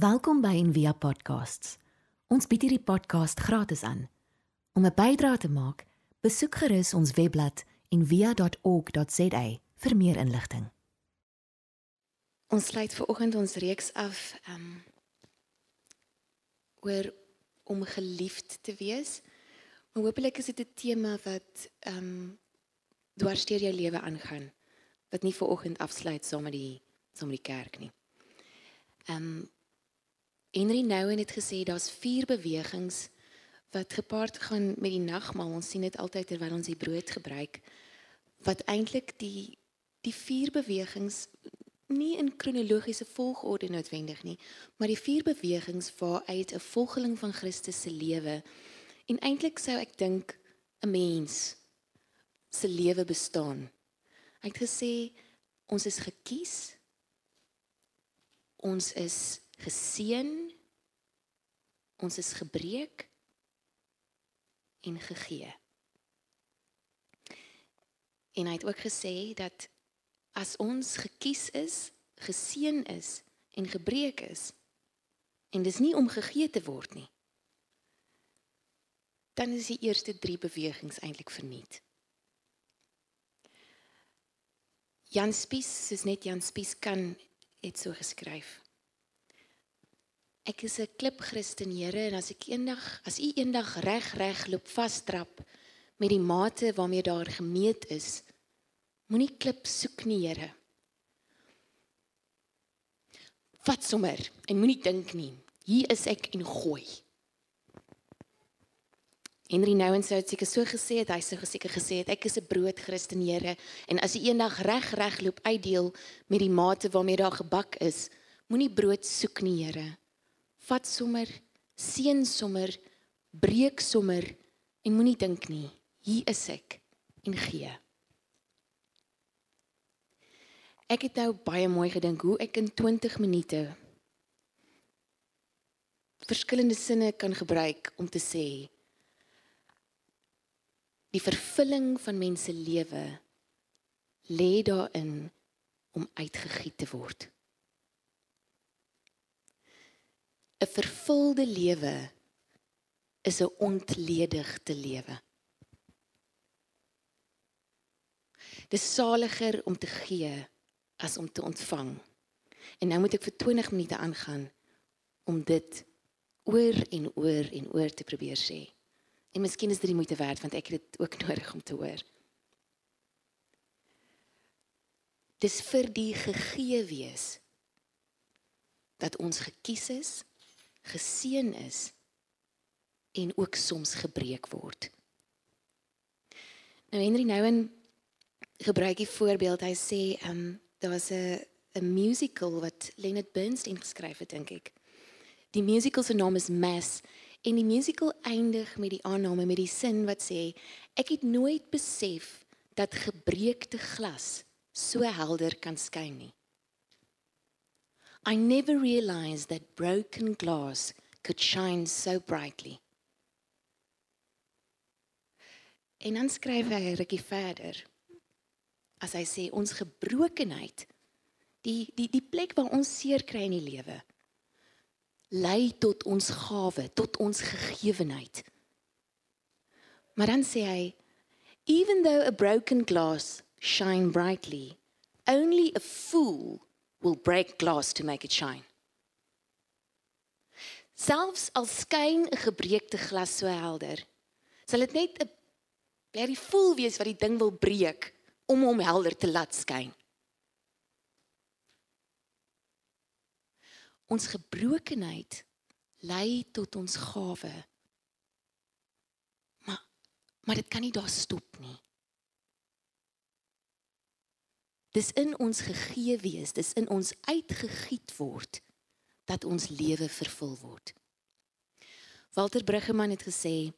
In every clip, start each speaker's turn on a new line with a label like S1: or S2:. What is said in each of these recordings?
S1: Welkom by Envia Podcasts. Ons bied hierdie podcast gratis aan. Om 'n bydrae te maak, besoek gerus ons webblad en via.org.za vir meer inligting.
S2: Ons sluit ver oggend ons reeks af um oor om geliefd te wees. Maar hopelik is dit 'n tema wat um dwars deur jou lewe aangaan wat nie ver oggend afsluit saam met die saam met die kerk nie. Um Henry Nouwen het gesê daar's vier bewegings wat gepaard gaan met die nagmaal. Ons sien dit altyd terwyl ons die brood gebruik wat eintlik die die vier bewegings nie in kronologiese volgorde noodwendig nie, maar die vier bewegings waaruit 'n volgeling van Christus se lewe en eintlik sou ek dink 'n mens se lewe bestaan. Hy het gesê ons is gekies. Ons is geseën. Ons is gebreek en gegee. En hy het ook gesê dat as ons gekies is, geseën is en gebreek is en dis nie om gegee te word nie. Dan is die eerste 3 bewegings eintlik verniet. Jan Spies, soos net Jan Spies kan het so geskryf. Ek is 'n klip Christen Here en as ek eendag as u eendag reg reg loop vasdrap met die mate waarmee daar gemeet is, moenie klip soek nie, Here. Vat sommer en moenie dink nie. Hier is ek en gooi. Henry Nouwen sou dit seker so gesê het, hy sou seker gesê het ek is 'n brood Christen Here en as jy eendag reg reg loop uitdeel met die mate waarmee daar gebak is, moenie brood soek nie, Here. Vat sommer, seën sommer, breek sommer en moenie dink nie, hier is ek en gee. Ek het nou baie mooi gedink hoe ek in 20 minute verskillende sinne kan gebruik om te sê die vervulling van mense lewe lê daarin om uitgegiet te word. 'n Vervulde lewe is 'n ontledigde lewe. Dis saliger om te gee as om te ontvang. En nou moet ek vir 20 minute aangaan om dit oor en oor en oor te probeer sê. En miskien is dit die moeite werd want ek het dit ook nodig om te hoor. Dis vir die gegee wees dat ons gekies is, geseën is en ook soms gebreek word. Nou Henry Nouwen gebruik 'n voorbeeld. Hy sê, ehm um, daar was 'n 'n musical wat Leonard Bernstein geskryf het, dink ek. Die musical se naam is Mass En die musical eindig met die aanname met die sin wat sê ek het nooit besef dat gebreekte glas so helder kan skyn nie. I never realized that broken glass could shine so brightly. En dan skryf hy 'n rukkie verder. As hy sê ons gebrokenheid, die die die plek waar ons seer kry in die lewe, lei tot ons gawe, tot ons gegewenheid. Maar dan sê hy even though a broken glass shine brightly, only a fool will break glass to make it shine. Selfs al skyn 'n gebreekte glas so helder, sal dit net 'n blerrie fool wees wat die ding wil breek om hom helder te laat skyn. ons gebrokenheid lei tot ons gawe. Maar maar dit kan nie daar stop nie. Dis in ons gegee wees, dis in ons uitgegiet word dat ons lewe vervul word. Walter Bruggeman het gesê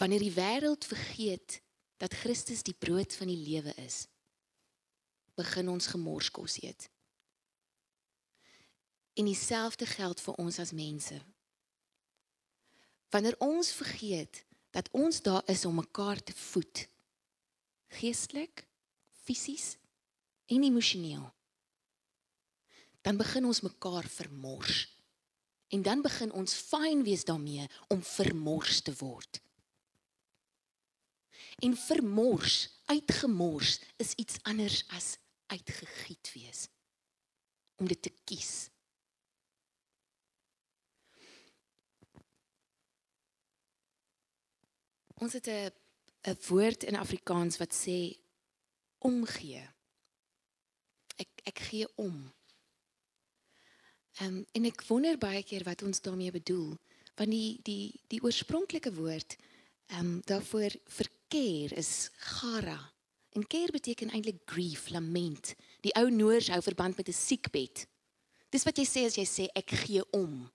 S2: wanneer die wêreld vergeet dat Christus die brood van die lewe is, begin ons gemors kos eet. En dieselfde geld vir ons as mense. Wanneer ons vergeet dat ons daar is om mekaar te voed, geestelik, fisies en emosioneel, dan begin ons mekaar vermors. En dan begin ons fyn wees daarmee om vermors te word. En vermors, uitgemors is iets anders as uitgegiet wees. Om dit te kies. Ons het 'n 'n woord in Afrikaans wat sê omgee. Ek ek gee om. Ehm um, en ek wonder baie keer wat ons daarmee bedoel, want die die die oorspronklike woord ehm um, daarvoor verkeer is gara. En keer beteken eintlik grief, lament. Die ou Noors hou verband met 'n siekbed. Dis wat jy sê as jy sê ek gee om.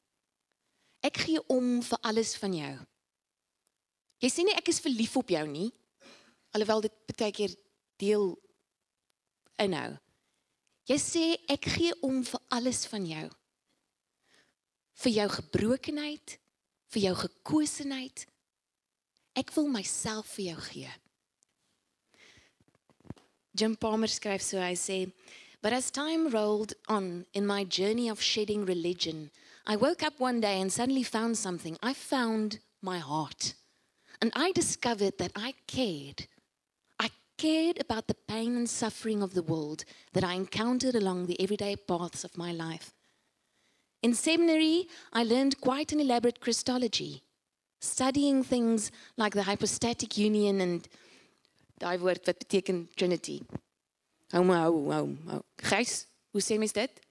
S2: Ek gee om vir alles van jou. Jy sê nie ek is verlief op jou nie. Alhoewel dit baie keer deel inhou. Jy sê ek gee om vir alles van jou. Vir jou gebrokenheid, vir jou gekosenheid. Ek wil myself vir jou gee. Jim Palmer skryf so hy sê But as time rolled on in my journey of shedding religion, I woke up one day and suddenly found something. I found my heart. And I discovered that I cared. I cared about the pain and suffering of the world that I encountered along the everyday paths of my life. In seminary, I learned quite an elaborate Christology, studying things like the hypostatic union and daai woord wat beteken trinity. Hou maar hou, hou, hou. Gys, hoe sê mens dit?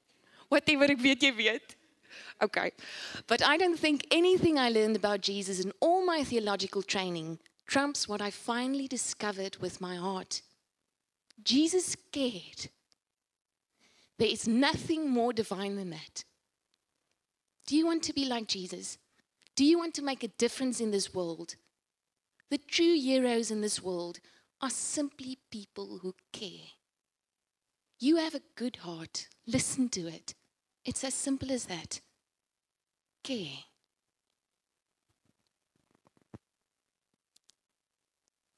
S2: Whatever ek weet jy weet. Okay. But I don't think anything I learned about Jesus in all my theological training trumps what I finally discovered with my heart. Jesus cared. There is nothing more divine than that. Do you want to be like Jesus? Do you want to make a difference in this world? The true heroes in this world are simply people who care. You have a good heart. Listen to it. It's as simple as that. Care.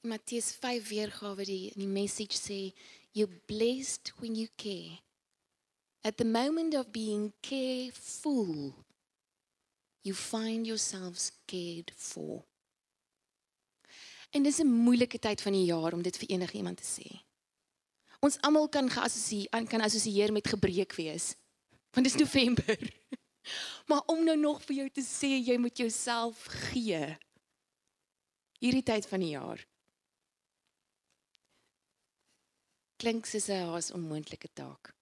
S2: Matteus 5 weergawe die in die message sê you blessed when you care. At the moment of being careful you find yourselves cared for. En dis 'n moeilike tyd van die jaar om dit vir enige iemand te sê. Ons almal kan geassosieer kan assosieer met gebreek wees. Want dis November. Maar om nou nog vir jou te sê jy moet jouself gee. Hierdie tyd van die jaar. Klink soos 'n haas onmoontlike taak.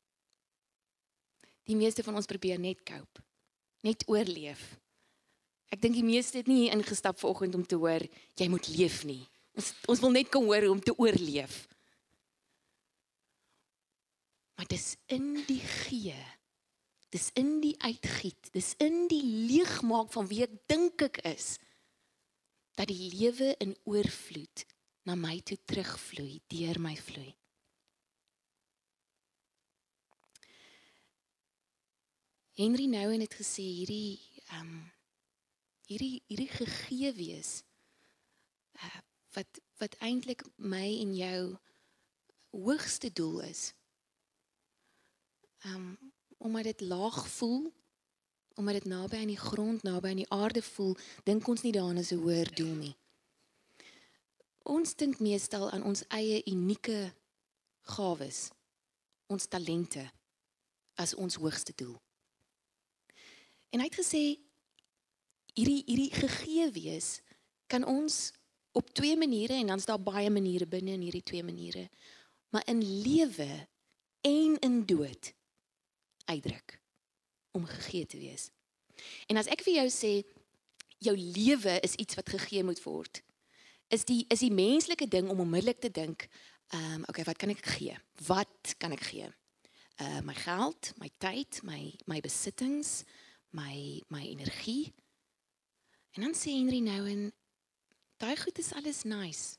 S2: Die meeste van ons probeer net cope. Net oorleef. Ek dink die meeste het nie hier ingestap vanoggend om te hoor jy moet leef nie. Ons ons wil net kom hoor om te oorleef. Maar dis in die gee. Dis in die uitgiet. Dis in die leegmaak van wie ek dink ek is dat die lewe in oorvloed na my toe terugvloei, deur my vloei. Henry Nouwen het gesê hierdie ehm um, hierdie hierdie gegee wees uh, wat wat eintlik my en jou hoogste doel is. Um omdat dit laag voel, omdat dit naby aan die grond, naby aan die aarde voel, dink ons nie daaraan as 'n hoër doel nie. Ons dink meestal aan ons eie unieke gawes, ons talente as ons hoogste doel. En hy het gesê hierdie hierdie gegee wees kan ons op twee maniere en dan's daar baie maniere binne in hierdie twee maniere maar in lewe en in dood uitdruk om gegee te wees. En as ek vir jou sê jou lewe is iets wat gegee moet word, is die is die menslike ding om onmiddellik te dink, ehm um, okay, wat kan ek gee? Wat kan ek gee? Uh my geld, my tyd, my my besittings, my my energie. En dan sê Henry nou en daai goed is alles nice.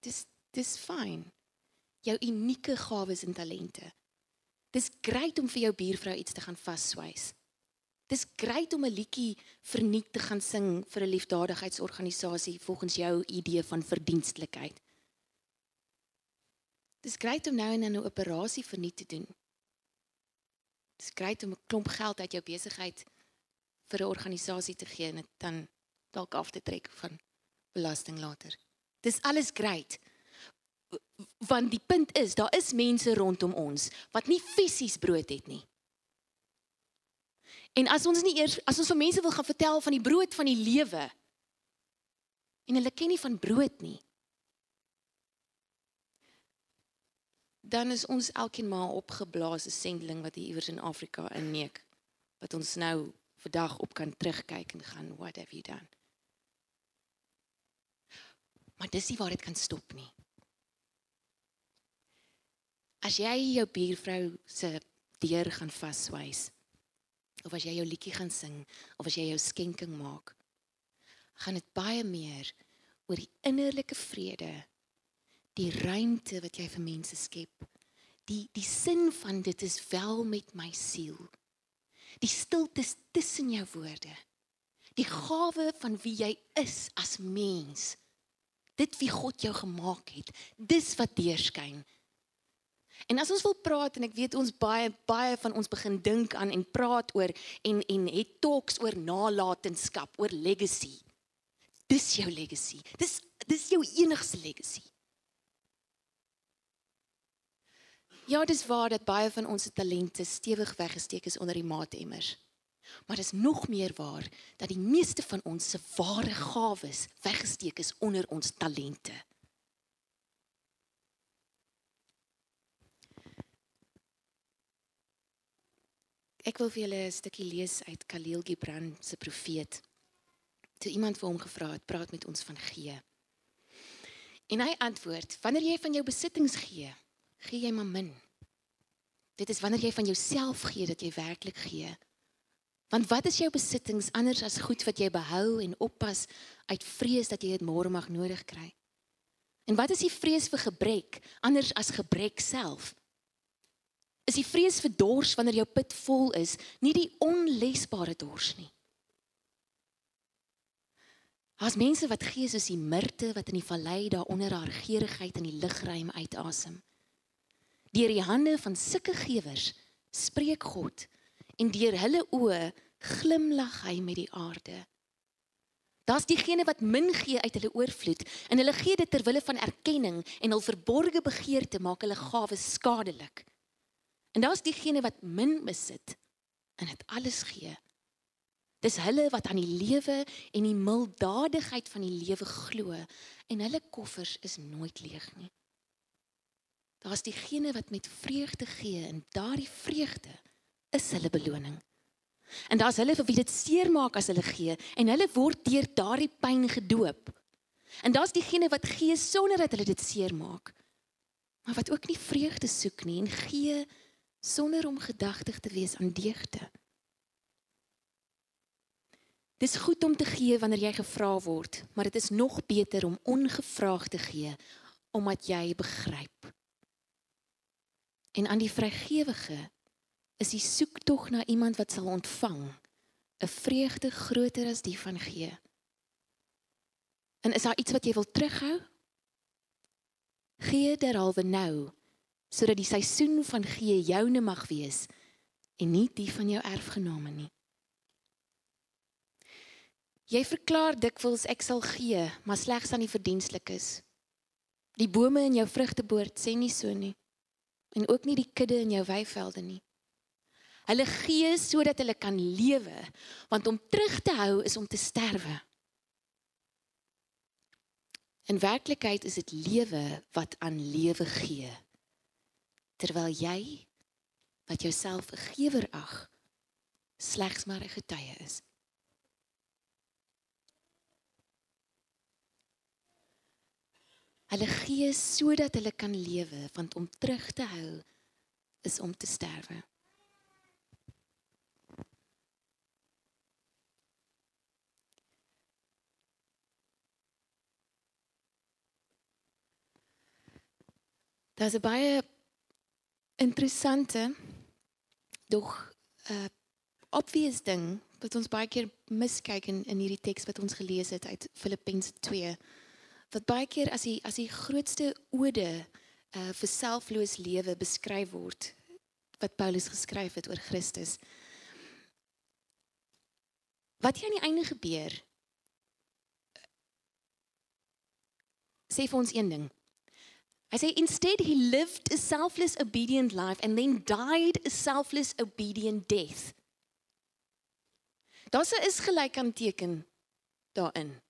S2: Dis dis fyn. Jou unieke gawes en talente. Dis grait om vir jou buurvrou iets te gaan vasswys. Dis grait om 'n liedjie verniet te gaan sing vir 'n liefdadigheidsorganisasie volgens jou idee van verdienstelikheid. Dis grait om nou en dan 'n operasie verniet te doen. Dit is grait om 'n klomp geld uit jou besigheid vir 'n organisasie te gee en dit dan dalk af te trek van belasting later. Dis alles grait. Want die punt is, daar is mense rondom ons wat nie fisies brood het nie. En as ons nie eers as ons vir mense wil gaan vertel van die brood van die lewe en hulle ken nie van brood nie. Dan is ons elkeen maar opgeblaasde sendeling wat hier iewers in Afrika inneek wat ons nou vandag op kan terugkyk en gaan what have you done? Maar dis nie waar dit kan stop nie. As jy jou buurvrou se deur gaan vaswys of as jy jou liedjie gaan sing of as jy jou skenking maak, gaan dit baie meer oor die innerlike vrede, die ruimte wat jy vir mense skep. Die die sin van dit is wel met my siel. Die stilte tussen jou woorde. Die gawe van wie jy is as mens dit wie God jou gemaak het. Dis wat deurskyn. En as ons wil praat en ek weet ons baie baie van ons begin dink aan en praat oor en en het talks oor nalatenskap, oor legacy. Dis jou legacy. Dis dis jou enigste legacy. Ja, dis waar dat baie van ons talente stewig weggesteek is onder die maatemmers. Maar dit is nog meer waar dat die meeste van ons se ware gawes weggesteek is onder ons talente. Ek wil vir julle 'n stukkie lees uit Khalil Gibran se Profeet. Toe iemand vir hom gevra het, praat met ons van gee. En hy antwoord: "Wanneer jy van jou besittings gee, gee jy maar min. Dit is wanneer jy van jouself gee dat jy werklik gee." Want wat is jou besittings anders as goed wat jy behou en oppas uit vrees dat jy dit môre mag nodig kry? En wat is die vrees vir gebrek anders as gebrek self? Is die vrees vir dors wanneer jou put vol is, nie die onlesbare dors nie? As mense wat gee soos die mirte wat in die vallei daar onder haar geurigheid in die lugruim uitasem. Deur die hande van sulke gewers spreek God en deur hulle oë glimlag hy met die aarde. Daar's diegene wat min gee uit hulle oorvloed en hulle gee dit ter wille van erkenning en hul verborgde begeerte maak hulle gawes skadelik. En daar's diegene wat min besit en dit alles gee. Dis hulle wat aan die lewe en die milddadigheid van die lewe glo en hulle koffers is nooit leeg nie. Daar's diegene wat met vreugde gee en daardie vreugde is hulle beloning. En daar's hulle vir wie dit seermaak as hulle gee en hulle word deur daardie pyn gedoop. En daar's diegene wat gee sonder dat hulle dit seermaak. Maar wat ook nie vreugde soek nie en gee sonder om gedagtig te wees aan deegte. Dis goed om te gee wanneer jy gevra word, maar dit is nog beter om ongevraagd te gee omdat jy begryp. En aan die vrygewige is die soektog na iemand wat sal ontvang 'n vreugde groter as die van gee. En is daar iets wat jy wil terughou? Gee derhalwe nou sodat die seisoen van gee joune mag wees en nie die van jou erfgename nie. Jy verklaar dikwels ek sal gee, maar slegs aan die verdienstlikes. Die bome in jou vrugteboord sê nie so nie en ook nie die kudde in jou weivelde nie. Hulle gee sodat hulle kan lewe, want om terug te hou is om te sterwe. In werklikheid is dit lewe wat aan lewe gee. Terwyl jy wat jouself 'n gewer ag, slegs maar 'n getuie is. Hulle gee sodat hulle kan lewe, want om terug te hou is om te sterwe. Daar's 'n baie interessante dog 'n uh, obvious ding wat ons baie keer miskyk in in hierdie teks wat ons gelees het uit Filippense 2 wat baie keer as die as die grootste ode uh vir selfloos lewe beskryf word wat Paulus geskryf het oor Christus. Wat hier aan die einde gebeur? Sê vir ons een ding. Hy sê instead he lived a selfless obedient life and then died a selfless obedient death. Daar's 'n is gelyk aan teken daarin.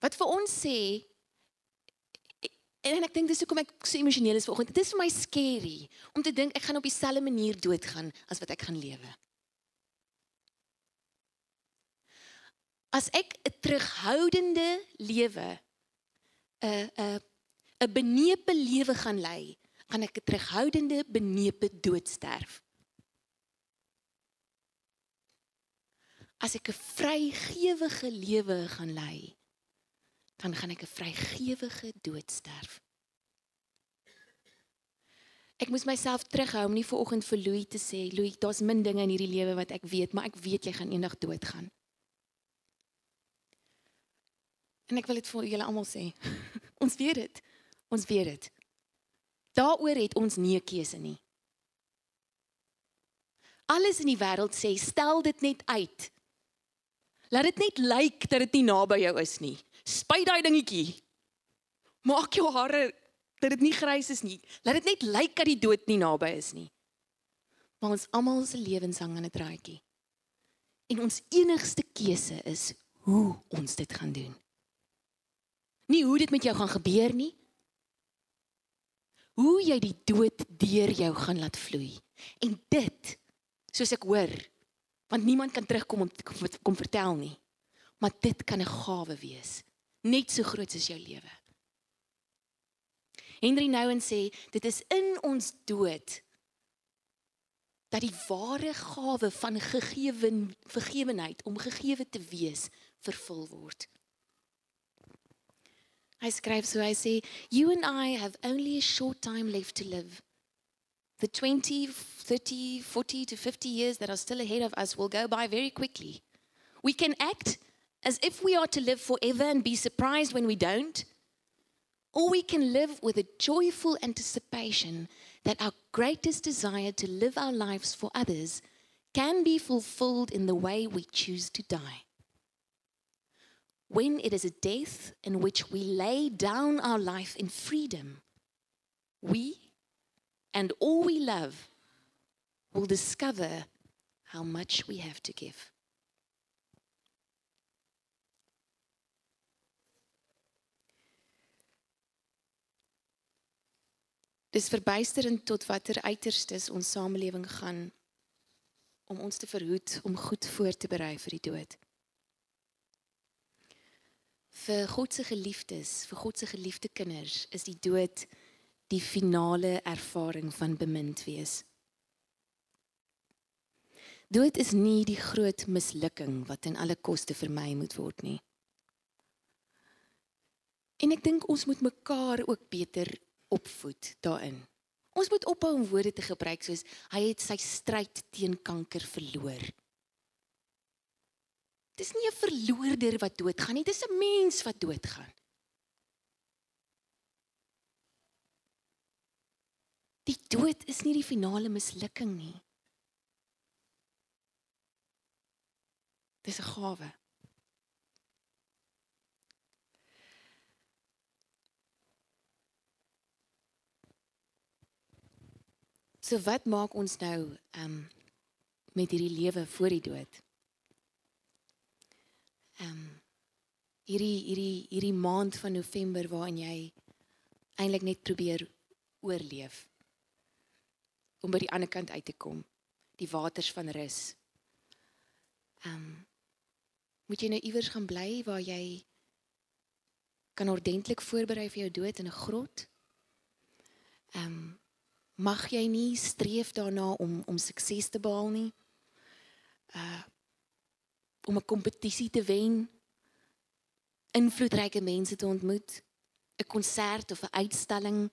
S2: Wat vir ons sê en ek dink dis hoekom ek so emosioneel is vanoggend. Dit is vir my scary om te dink ek gaan op dieselfde manier doodgaan as wat ek gaan lewe. As ek 'n terughoudende lewe 'n 'n 'n benepe lewe gaan lei, gaan ek 'n terughoudende benepe dood sterf. As ek 'n vrygewige lewe gaan lei, dan gaan ek 'n vrygewige dood sterf. Ek moet myself terughou om nie ver oggend vir Louis te sê, Louis, daar's min dinge in hierdie lewe wat ek weet, maar ek weet jy gaan eendag doodgaan. En ek wil dit vir julle almal sê. ons weet dit. Ons weet dit. Daaroor het ons nie 'n keuse nie. Alles in die wêreld sê stel dit net uit. Laat dit net lyk dat dit nie naby jou is nie. Spuit daai dingetjie. Maak jou hare dat dit nie grys is nie. Laat dit net lyk dat die dood nie naby is nie. Maar ons almal se lewens hang aan 'n draadjie. En ons enigste keuse is hoe ons dit gaan doen. Nie hoe dit met jou gaan gebeur nie, hoe jy die dood deur jou gaan laat vloei. En dit, soos ek hoor, want niemand kan terugkom om kom vertel nie. Maar dit kan 'n gawe wees, net so groot as jou lewe. Henry Nouwen sê dit is in ons dood dat die ware gawe van gegewe vergewenheid om gegewe te wees vervul word. Hy skryf so hy sê you and I have only a short time left to live. The 20, 30, 40 to 50 years that are still ahead of us will go by very quickly. We can act as if we are to live forever and be surprised when we don't. Or we can live with a joyful anticipation that our greatest desire to live our lives for others can be fulfilled in the way we choose to die when it is a death in which we lay down our life in freedom, we and all we love will discover how much we have to give. Dis verbuisterend tot watter uiterstes ons samelewing gaan om ons te verhoed om goed voor te berei vir die dood vir God se geliefdes, vir God se geliefde kinders is die dood die finale ervaring van bemind wees. Dood is nie die groot mislukking wat ten alle koste vermy moet word nie. En ek dink ons moet mekaar ook beter opvoed daarin. Ons moet ophou om woorde te gebruik soos hy het sy stryd teen kanker verloor. Dis nie 'n verloorder wat doodgaan nie, dis 'n mens wat doodgaan. Die dood is nie die finale mislukking nie. Dis 'n gawe. So wat maak ons nou um met hierdie lewe voor die dood? Ehm um, hierdie hierdie hierdie maand van November waarin jy eintlik net probeer oorleef om by die ander kant uit te kom die waters van rus. Ehm um, moet jy nou iewers gaan bly waar jy kan ordentlik voorberei vir jou dood in 'n grot? Ehm um, mag jy nie streef daarna om om sukses te behaal nie. Uh om 'n kompetisie te wen, invloedryke mense te ontmoet, 'n konsert of 'n uitstalling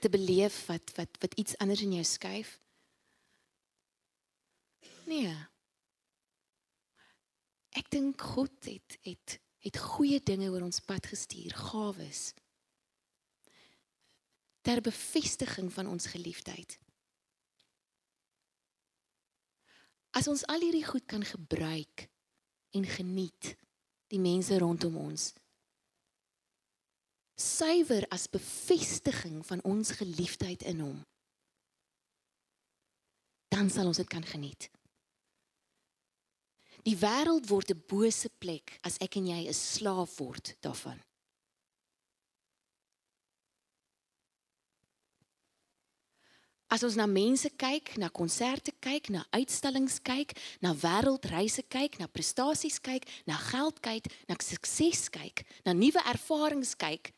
S2: te beleef wat wat wat iets anders in jou skuif. Nee. Ek dink God het het het goeie dinge oor ons pad gestuur, gawes ter bevestiging van ons geliefdheid. As ons al hierdie goed kan gebruik en geniet, die mense rondom ons suiwer as bevestiging van ons geliefdheid in hom dan sal ons dit kan geniet. Die wêreld word 'n bose plek as ek en jy 'n slaaf word daarvan. As ons na mense kyk, na konserte kyk, na uitstallings kyk, na wêreldreise kyk, na prestasies kyk, na geld kyk, na sukses kyk, na nuwe ervarings kyk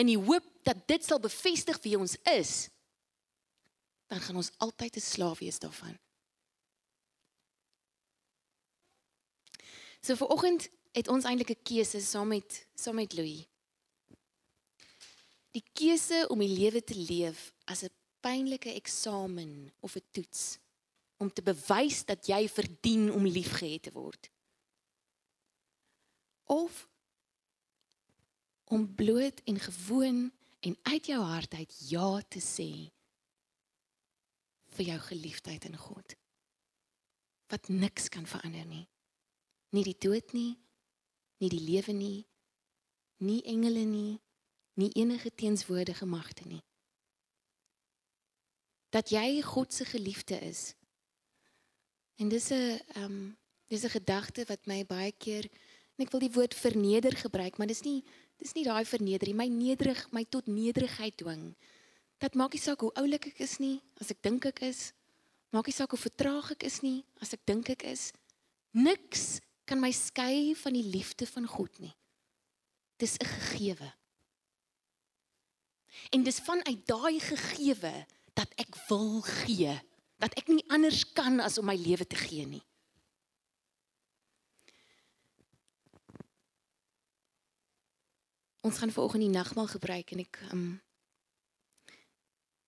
S2: in die hoop dat dit sal bevestig wie ons is, dan gaan ons altyd 'n slaaf wees daarvan. So vir oggend het ons eintlik 'n keuse saam met saam met Louis. Die keuse om die lewe te leef as 'n pynlike eksamen of 'n toets om te bewys dat jy verdien om liefgehad te word. Of om bloot en gewoon en uit jou hart uit ja te sê vir jou geliefdheid in God. Wat niks kan verander nie. Nie die dood nie, nie die lewe nie, nie engele nie, nie enige teenswoordige magte nie dat jy God se geliefde is. En dis 'n ehm um, dis 'n gedagte wat my baie keer en ek wil die woord verneder gebruik, maar dis nie dis nie daai vernedering, my nederig, my tot nederigheid dwing. Dat maak nie saak hoe oulik ek is nie, as ek dink ek is. Maak nie saak hoe vertraag ek is nie, as ek dink ek is. Niks kan my skei van die liefde van God nie. Dis 'n gegewe. En dis vanuit daai gegewe dat ek wil gee, dat ek nie anders kan as om my lewe te gee nie. Ons gaan vanoggend die nagmaal gebruik en ek um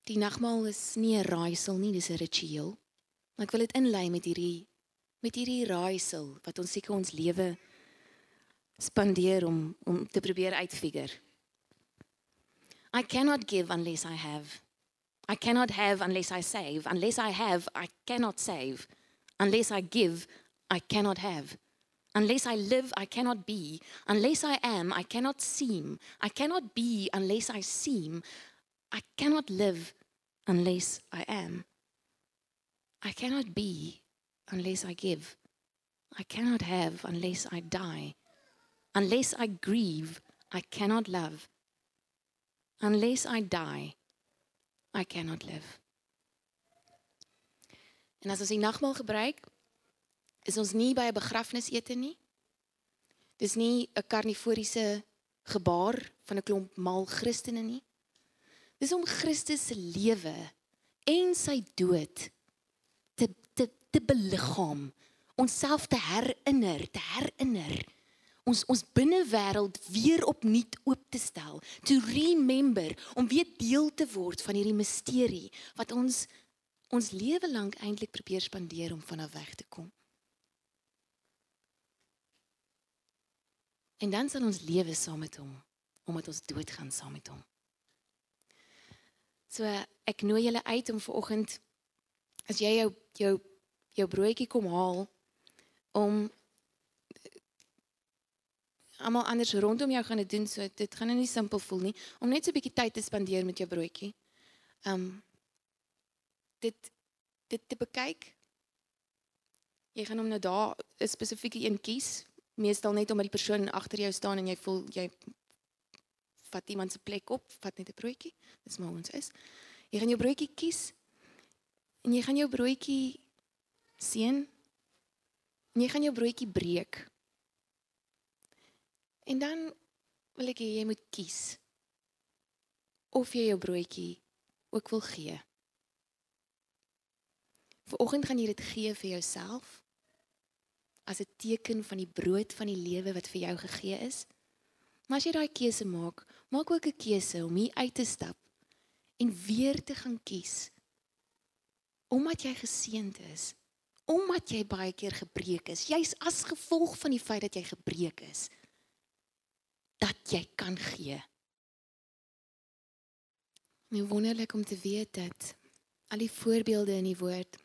S2: die nagmaal is nie 'n raaisel nie, dis 'n ritueel. Maar ek wil dit inlei met hierdie met hierdie raaisel wat ons seker ons lewe spandeer om om te probeer uitfigure. I cannot give unless I have. I cannot have unless I save. Unless I have, I cannot save. Unless I give, I cannot have. Unless I live, I cannot be. Unless I am, I cannot seem. I cannot be unless I seem. I cannot live unless I am. I cannot be unless I give. I cannot have unless I die. Unless I grieve, I cannot love. Unless I die, I cannot live. En as ons die nagmaal gebruik, is ons nie by 'n begrafnisete nie. Dis nie 'n karnivoriese gebaar van 'n klomp mal Christene nie. Dis om Christus se lewe en sy dood te te te beliggaam, onsself te herinner, te herinner ons ons binnewêreld weer opnuut oop te stel, to remember om weer deel te word van hierdie misterie wat ons ons lewe lank eintlik probeer spandeer om vanaf weg te kom. En dan sal ons lewe saam met hom, omdat ons dood gaan saam met hom. So ek nooi julle uit om ver oggend as jy jou jou jou broodjie kom haal om almal anders rondom jou gaan dit doen so dit gaan nou nie simpel voel nie om net so 'n bietjie tyd te spandeer met jou broodjie. Um dit dit te bekyk. Jy gaan hom nou daar 'n spesifieke een kies, meestal net omdat die persoon agter jou staan en jy voel jy vat iemand se plek op, vat net 'n broodjie. Dis maar ons is. Jy gaan jou broodjie kies en jy gaan jou broodjie seën. En jy gaan jou broodjie breek. En dan wil ek hê jy moet kies of jy jou broodjie ook wil gee. Vanoggend gaan jy dit gee vir jouself as 'n teken van die brood van die lewe wat vir jou gegee is. Maar as jy daai keuse maak, maak ook 'n keuse om hier uit te stap en weer te gaan kies omdat jy geseënd is, omdat jy baie keer gebreek is, jy's as gevolg van die feit dat jy gebreek is dat jy kan gee. My wonderlik om te weet dat al die voorbeelde in die woord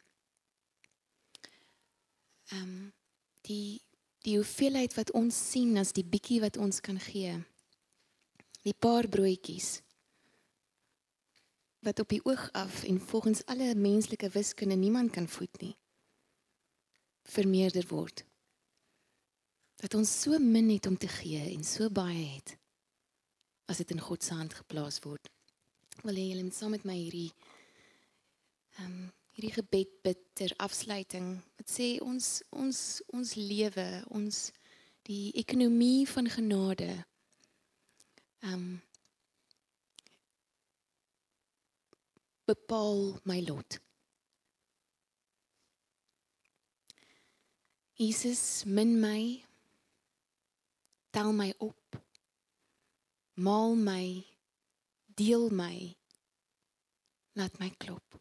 S2: ehm um, die die hoeveelheid wat ons sien as die bietjie wat ons kan gee. Die paar broodjies wat op die oog af en volgens alle menslike wiskunde niemand kan voed nie vermeerder word. Dat ons so min het om te gee en so baie het as dit in God se hand geplaas word. Wil jy julle saam met my hierdie ehm um, hierdie gebed bid ter afsluiting. Wat sê ons ons ons lewe, ons die ekonomie van genade. Ehm um, bepaal my lot. Jesus min my tel my op. Maal my deel my. Laat my klop.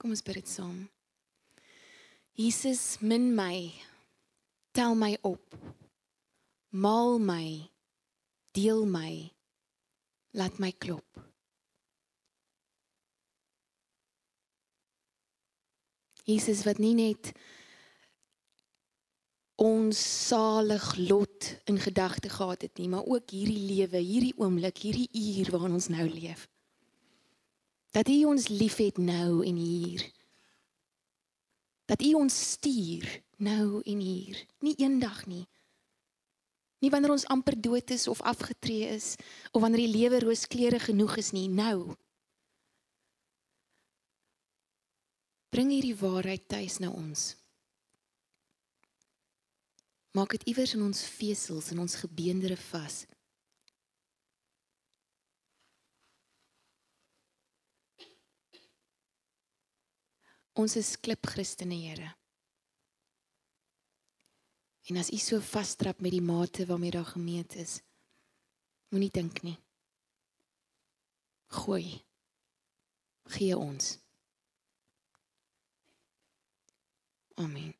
S2: Kom ons bid dit saam. Jesus min my. Tel my op. Maal my deel my. Laat my klop. Jesus wat nie net ons salig lot in gedagte gehad het nie, maar ook hierdie lewe, hierdie oomblik, hierdie uur waarin ons nou leef. Dat U ons liefhet nou en hier. Dat U ons stuur nou en hier, nie eendag nie. Nie wanneer ons amper dood is of afgetree is of wanneer die lewe rooskleurig genoeg is nie, nou. Bring hierdie waarheid tuis na ons. Maak dit iewers in ons vesels en ons gebeendere vas. Ons is klip Christene Here. En as u so vasdrap met die mate waarmee daar gemeet is, moenie dink nie. Gooi. Gee ons. Amen.